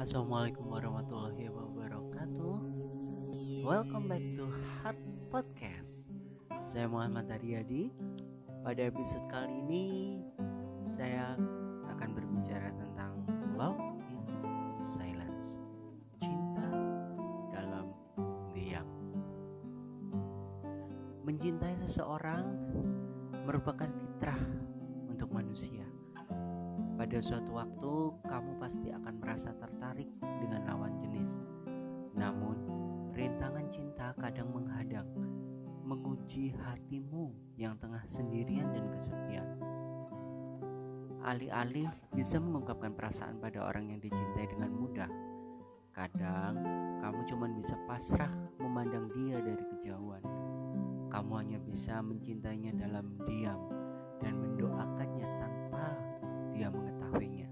Assalamualaikum warahmatullahi wabarakatuh. Welcome back to Heart Podcast. Saya Muhammad Aryadi. Pada episode kali ini Saya akan berbicara tentang Love in Silence Cinta dalam diam. Mencintai seseorang merupakan fitrah untuk manusia pada suatu waktu, kamu pasti akan merasa tertarik dengan lawan jenis. Namun, rintangan cinta kadang menghadang, menguji hatimu yang tengah sendirian dan kesepian. Alih-alih bisa mengungkapkan perasaan pada orang yang dicintai dengan mudah, kadang kamu cuma bisa pasrah memandang dia dari kejauhan. Kamu hanya bisa mencintainya dalam diam dan mendoakannya tanpa dia mengetahuinya.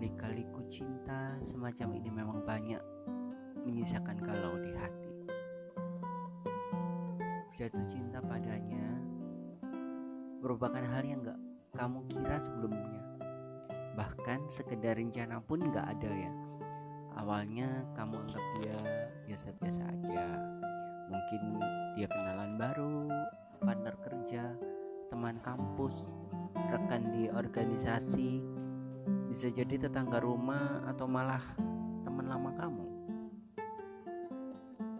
Lika-liku cinta semacam ini memang banyak menyisakan galau di hati. Jatuh cinta padanya merupakan hal yang gak kamu kira sebelumnya. Bahkan sekedar rencana pun gak ada ya. Awalnya kamu anggap dia biasa-biasa aja. Mungkin dia kenalan baru, partner kerja, teman kampus, rekan di organisasi, bisa jadi tetangga rumah atau malah teman lama kamu.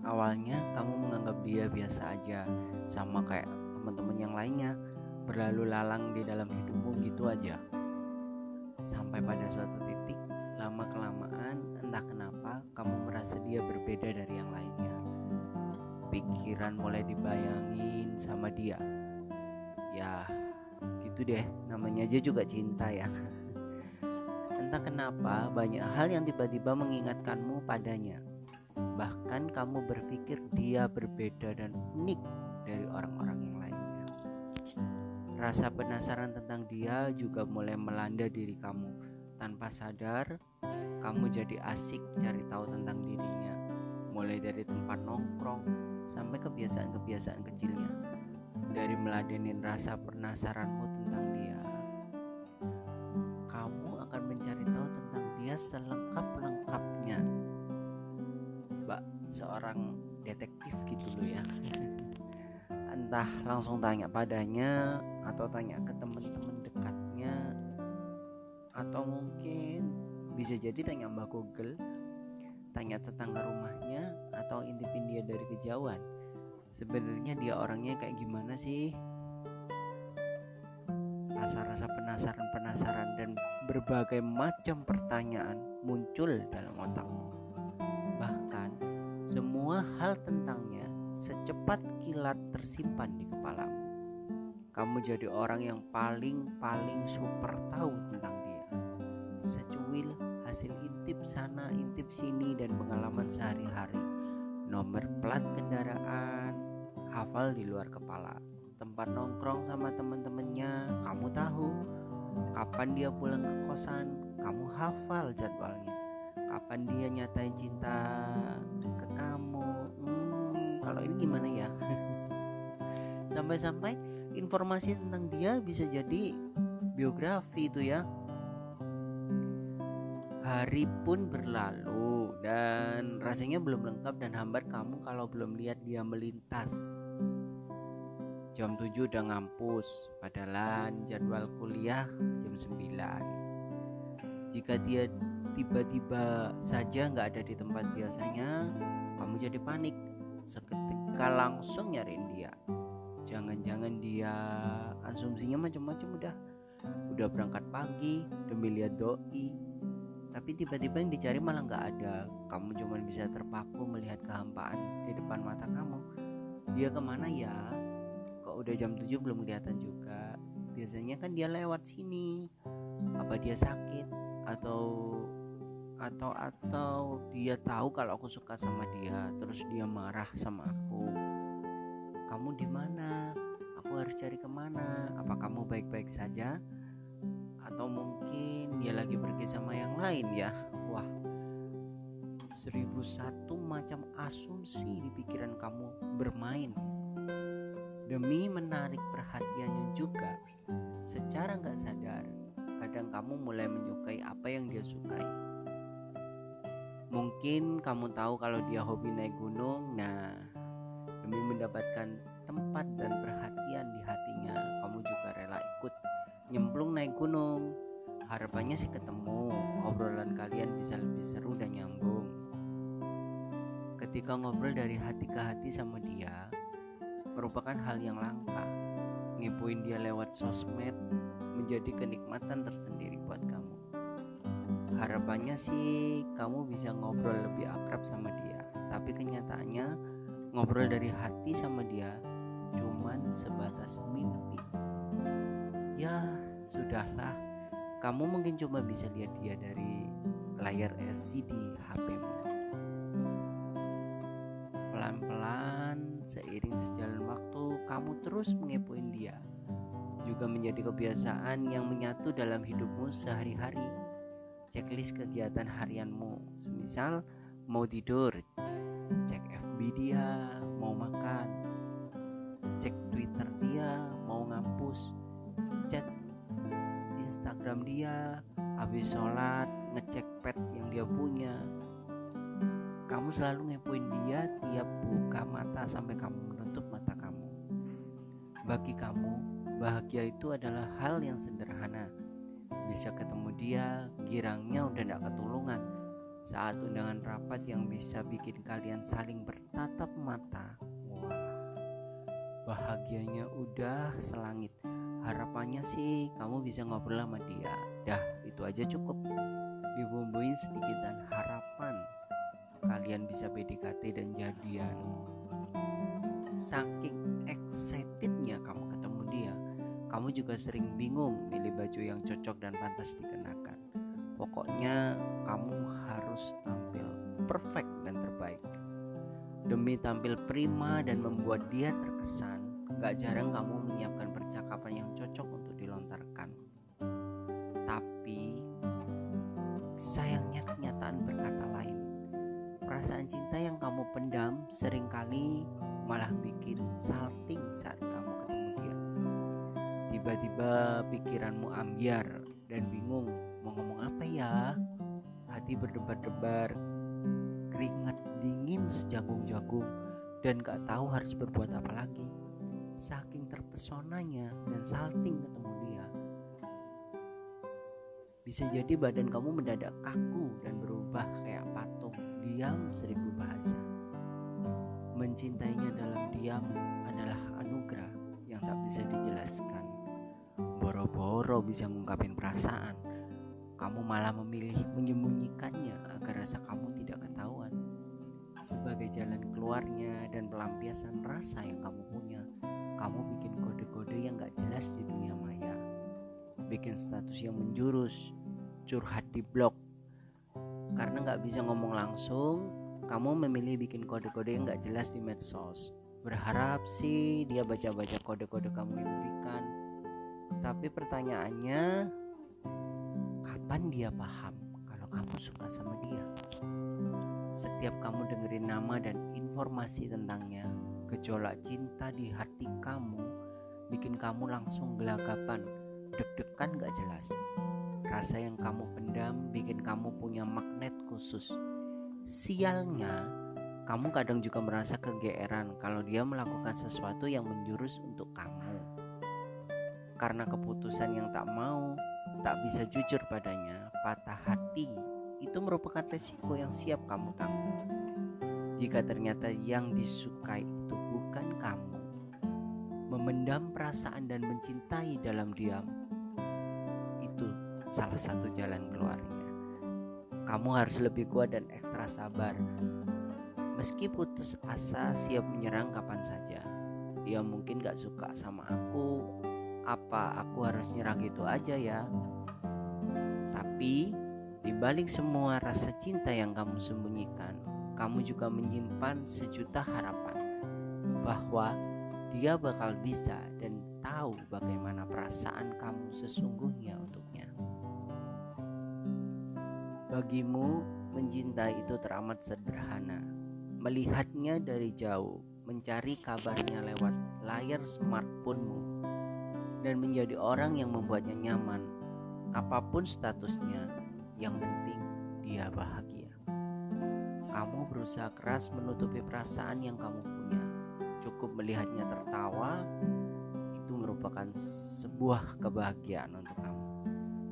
Awalnya kamu menganggap dia biasa aja, sama kayak teman-teman yang lainnya, berlalu lalang di dalam hidupmu gitu aja. Sampai pada suatu titik, lama kelamaan entah kenapa kamu merasa dia berbeda dari yang lainnya. Pikiran mulai dibayangin sama dia. Ya, gitu deh namanya aja juga cinta ya. Entah kenapa banyak hal yang tiba-tiba mengingatkanmu padanya. Bahkan kamu berpikir dia berbeda dan unik dari orang-orang yang lainnya. Rasa penasaran tentang dia juga mulai melanda diri kamu. Tanpa sadar kamu jadi asik cari tahu tentang dirinya. Mulai dari tempat nongkrong sampai kebiasaan-kebiasaan kecilnya dari meladenin rasa penasaranmu tentang dia. Kamu akan mencari tahu tentang dia selengkap-lengkapnya. Mbak, seorang detektif gitu loh ya. Entah langsung tanya padanya atau tanya ke teman-teman dekatnya atau mungkin bisa jadi tanya Mbak Google, tanya tetangga rumahnya atau intipin dia dari kejauhan sebenarnya dia orangnya kayak gimana sih? Rasa-rasa penasaran-penasaran dan berbagai macam pertanyaan muncul dalam otakmu. Bahkan semua hal tentangnya secepat kilat tersimpan di kepalamu. Kamu jadi orang yang paling-paling super tahu tentang dia. Secuil hasil intip sana intip sini dan pengalaman sehari-hari. Nomor plat kendaraan hafal di luar kepala. Tempat nongkrong sama temen-temennya kamu tahu. Kapan dia pulang ke kosan kamu hafal jadwalnya. Kapan dia nyatain cinta ke kamu. Hmm, kalau ini gimana ya? Sampai-sampai informasi tentang dia bisa jadi biografi itu ya. Hari pun berlalu dan rasanya belum lengkap dan hambat kamu kalau belum lihat dia melintas jam 7 udah ngampus padahal jadwal kuliah jam 9 jika dia tiba-tiba saja nggak ada di tempat biasanya kamu jadi panik. Seketika langsung nyariin dia. Jangan-jangan dia asumsinya macam-macam udah. Udah berangkat pagi demi lihat doi. Tapi tiba-tiba yang dicari malah nggak ada. Kamu cuma bisa terpaku melihat kehampaan di depan mata kamu. Dia ke mana ya udah jam 7 belum kelihatan juga. Biasanya kan dia lewat sini. Apa dia sakit? Atau atau atau dia tahu kalau aku suka sama dia terus dia marah sama aku. Kamu di mana? Aku harus cari ke mana? Apa kamu baik-baik saja? Atau mungkin dia lagi pergi sama yang lain ya? Wah seribu satu macam asumsi di pikiran kamu bermain demi menarik perhatiannya juga secara nggak sadar kadang kamu mulai menyukai apa yang dia sukai Mungkin kamu tahu kalau dia hobi naik gunung. Nah, demi mendapatkan tempat dan perhatian di hatinya, kamu juga rela ikut nyemplung naik gunung. Harapannya sih ketemu, obrolan kalian bisa lebih seru dan nyambung. Ketika ngobrol dari hati ke hati sama dia, merupakan hal yang langka. Ngepoin dia lewat sosmed menjadi kenikmatan tersendiri buat kamu. Harapannya sih kamu bisa ngobrol lebih akrab sama dia tapi kenyataannya ngobrol dari hati sama dia cuman sebatas mimpi. Ya sudahlah. Kamu mungkin cuma bisa lihat dia dari layar LCD HPmu pelan-pelan seiring sejalan waktu kamu terus mengepoin dia. Juga menjadi kebiasaan yang menyatu dalam hidupmu sehari-hari. Checklist kegiatan harianmu. Semisal mau tidur cek FB dia mau makan cek Twitter dia mau ngampus chat Instagram dia habis sholat ngecek pet yang dia punya kamu selalu ngepoin dia tiap buka mata sampai kamu menutup mata kamu. Bagi kamu bahagia itu adalah hal yang sederhana. Bisa ketemu dia girangnya udah gak ketulungan. Saat undangan rapat yang bisa bikin kalian saling bertatap mata wah bahagianya udah selangit. Harapannya sih kamu bisa ngobrol sama dia. Dah itu aja cukup. Dibumbuin sedikit dan harapan kalian bisa PDKT dan jadian saking excitednya kamu ketemu dia kamu juga sering bingung milih baju yang cocok dan pantas dikenakan. Pokoknya kamu harus tampil perfect dan terbaik. Demi tampil prima dan membuat dia terkesan, gak jarang kamu menyiapkan percakapan yang cocok untuk dilontarkan. Tapi sayangnya kenyataan. Perasaan cinta yang kamu pendam sering kali malah bikin salting saat kamu Tiba-tiba pikiranmu ambiar dan bingung mau ngomong apa ya. Hati berdebar-debar, keringat dingin sejagung-jagung dan gak tahu harus berbuat apa lagi. Saking terpesonanya dan salting ketemu dia. Bisa jadi badan kamu mendadak kaku dan berubah kayak diam seribu bahasa. Mencintainya dalam diam adalah anugerah yang tak bisa dijelaskan. Boro-boro bisa ngungkapin perasaan. Kamu malah memilih menyembunyikannya agar rasa kamu tidak ketahuan. Sebagai jalan keluarnya dan pelampiasan rasa yang kamu punya kamu bikin kode-kode yang gak jelas di dunia maya. Bikin status yang menjurus curhat di blog karena gak bisa ngomong langsung kamu memilih bikin kode-kode yang gak jelas di medsos berharap sih dia baca-baca kode-kode kamu yang berikan tapi pertanyaannya, kapan dia paham kalau kamu suka sama dia? Setiap kamu dengerin nama dan informasi tentangnya, gejolak cinta di hati kamu bikin kamu langsung gelagapan, deg-degan gak jelas. Rasa yang kamu pendam bikin kamu punya magnet khusus. Sialnya, kamu kadang juga merasa kegeeran kalau dia melakukan sesuatu yang menjurus untuk kamu karena keputusan yang tak mau, tak bisa jujur padanya, patah hati itu merupakan resiko yang siap kamu tanggung. Jika ternyata yang disukai itu bukan kamu, memendam perasaan dan mencintai dalam diam, salah satu jalan keluarnya. Kamu harus lebih kuat dan ekstra sabar. Meski putus asa siap menyerang kapan saja. Dia mungkin gak suka sama aku apa aku harus nyerah gitu aja ya tapi di balik semua rasa cinta yang kamu sembunyikan kamu juga menyimpan sejuta harapan bahwa dia bakal bisa dan tahu bagaimana perasaan kamu sesungguhnya untuknya bagimu mencintai itu teramat sederhana melihatnya dari jauh mencari kabarnya lewat layar smartphonemu dan menjadi orang yang membuatnya nyaman. Apa pun statusnya, yang penting dia bahagia. kamu berusaha keras menutupi perasaan yang kamu punya. Cukup melihatnya tertawa, itu merupakan sebuah kebahagiaan untuk.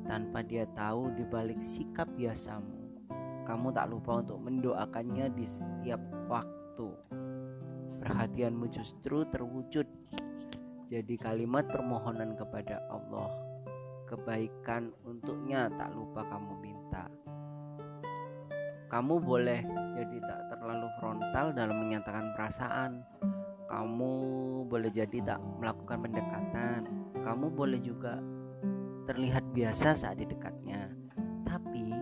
Tanpa dia tahu di balik sikap biasamu, kamu tak lupa untuk mendoakannya di setiap waktu. Perhatianmu justru terwujud jadi kalimat permohonan kepada Allah. Kebaikan untuknya tak lupa kamu minta. Kamu boleh jadi tak terlalu frontal dalam menyatakan perasaan. Kamu boleh jadi tak melakukan pendekatan. Kamu boleh juga terlihat biasa saat di dekatnya. Tapi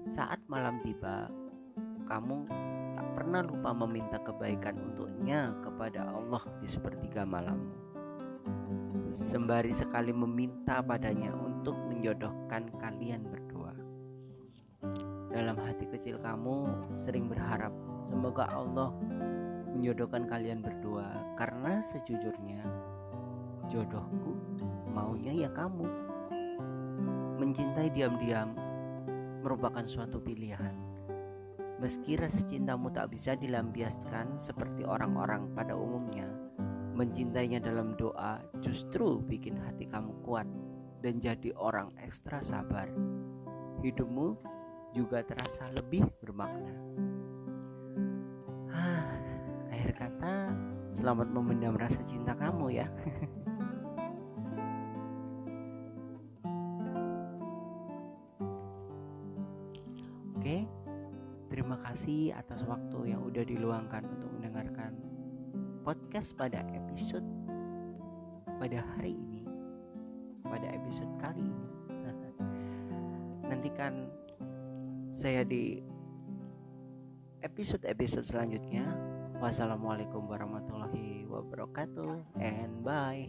saat malam tiba, kamu tak pernah lupa meminta kebaikan untuknya kepada Allah di sepertiga malammu. Sembari sekali meminta padanya untuk menjodohkan kalian berdua. Dalam hati kecil kamu sering berharap semoga Allah menjodohkan kalian berdua karena sejujurnya jodohku maunya ya kamu. Mencintai diam-diam merupakan suatu pilihan. Meski rasa cintamu tak bisa dilampiaskan seperti orang-orang pada umumnya, mencintainya dalam doa justru bikin hati kamu kuat dan jadi orang ekstra sabar. Hidupmu juga terasa lebih bermakna. Ah, akhir kata, selamat memendam rasa cinta kamu ya. kasih atas waktu yang udah diluangkan untuk mendengarkan podcast pada episode pada hari ini, pada episode kali ini. Nantikan saya di episode-episode selanjutnya. Wassalamualaikum warahmatullahi wabarakatuh, and bye.